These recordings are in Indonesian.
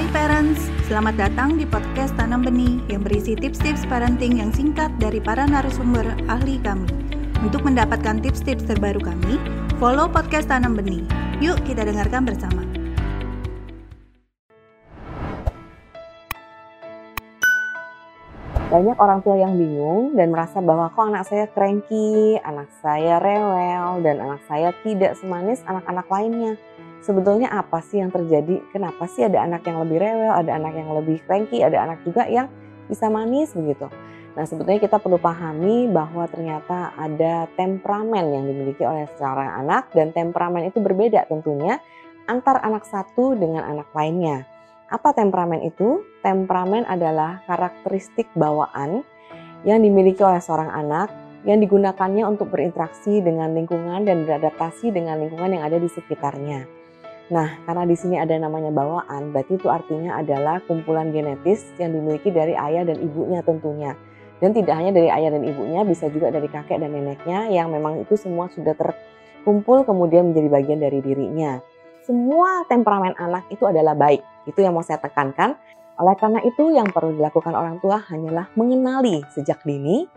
Hai parents, selamat datang di podcast Tanam Benih yang berisi tips-tips parenting yang singkat dari para narasumber ahli kami. Untuk mendapatkan tips-tips terbaru kami, follow podcast Tanam Benih. Yuk kita dengarkan bersama. Banyak orang tua yang bingung dan merasa bahwa kok anak saya cranky, anak saya rewel, dan anak saya tidak semanis anak-anak lainnya sebetulnya apa sih yang terjadi? Kenapa sih ada anak yang lebih rewel, ada anak yang lebih cranky, ada anak juga yang bisa manis begitu. Nah, sebetulnya kita perlu pahami bahwa ternyata ada temperamen yang dimiliki oleh seorang anak dan temperamen itu berbeda tentunya antar anak satu dengan anak lainnya. Apa temperamen itu? Temperamen adalah karakteristik bawaan yang dimiliki oleh seorang anak yang digunakannya untuk berinteraksi dengan lingkungan dan beradaptasi dengan lingkungan yang ada di sekitarnya. Nah, karena di sini ada namanya bawaan, berarti itu artinya adalah kumpulan genetis yang dimiliki dari ayah dan ibunya tentunya. Dan tidak hanya dari ayah dan ibunya, bisa juga dari kakek dan neneknya yang memang itu semua sudah terkumpul kemudian menjadi bagian dari dirinya. Semua temperamen anak itu adalah baik. Itu yang mau saya tekankan. Oleh karena itu yang perlu dilakukan orang tua hanyalah mengenali sejak dini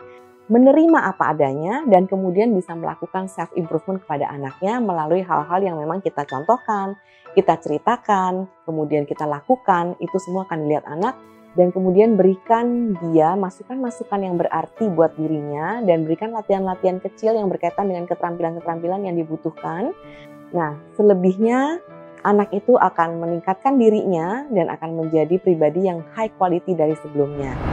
menerima apa adanya dan kemudian bisa melakukan self improvement kepada anaknya melalui hal-hal yang memang kita contohkan, kita ceritakan, kemudian kita lakukan, itu semua akan dilihat anak dan kemudian berikan dia masukan-masukan yang berarti buat dirinya dan berikan latihan-latihan kecil yang berkaitan dengan keterampilan-keterampilan yang dibutuhkan. Nah, selebihnya anak itu akan meningkatkan dirinya dan akan menjadi pribadi yang high quality dari sebelumnya.